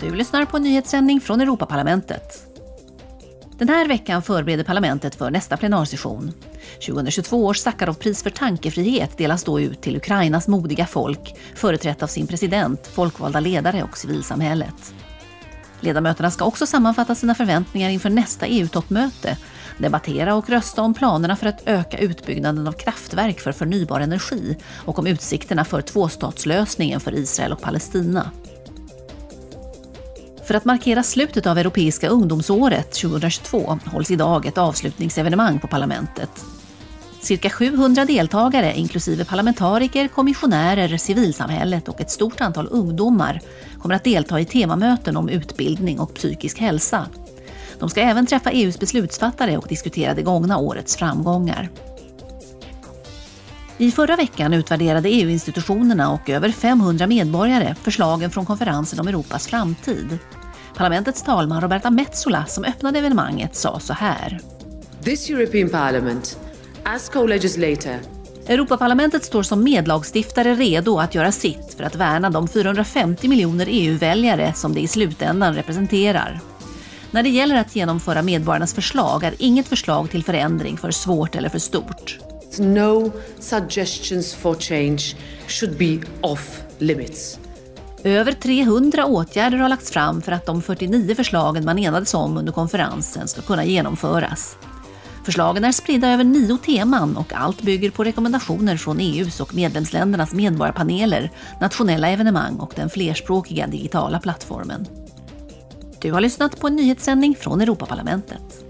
Du lyssnar på en nyhetssändning från Europaparlamentet. Den här veckan förbereder parlamentet för nästa plenarsession. 2022 års Sacharovpris för tankefrihet delas då ut till Ukrainas modiga folk, företrätt av sin president, folkvalda ledare och civilsamhället. Ledamöterna ska också sammanfatta sina förväntningar inför nästa EU-toppmöte, debattera och rösta om planerna för att öka utbyggnaden av kraftverk för förnybar energi och om utsikterna för tvåstatslösningen för Israel och Palestina. För att markera slutet av Europeiska ungdomsåret 2022 hålls idag ett avslutningsevenemang på parlamentet. Cirka 700 deltagare, inklusive parlamentariker, kommissionärer, civilsamhället och ett stort antal ungdomar, kommer att delta i temamöten om utbildning och psykisk hälsa. De ska även träffa EUs beslutsfattare och diskutera det gångna årets framgångar. I förra veckan utvärderade EU-institutionerna och över 500 medborgare förslagen från konferensen om Europas framtid. Parlamentets talman Roberta Metsola, som öppnade evenemanget, sa så här. This European Parliament, as co-legislator, Europaparlamentet står som medlagstiftare redo att göra sitt för att värna de 450 miljoner EU-väljare som det i slutändan representerar. När det gäller att genomföra medborgarnas förslag är inget förslag till förändring för svårt eller för stort. no suggestions for change should be off limits. Över 300 åtgärder har lagts fram för att de 49 förslagen man enades om under konferensen ska kunna genomföras. Förslagen är spridda över nio teman och allt bygger på rekommendationer från EUs och medlemsländernas medborgarpaneler, nationella evenemang och den flerspråkiga digitala plattformen. Du har lyssnat på en nyhetssändning från Europaparlamentet.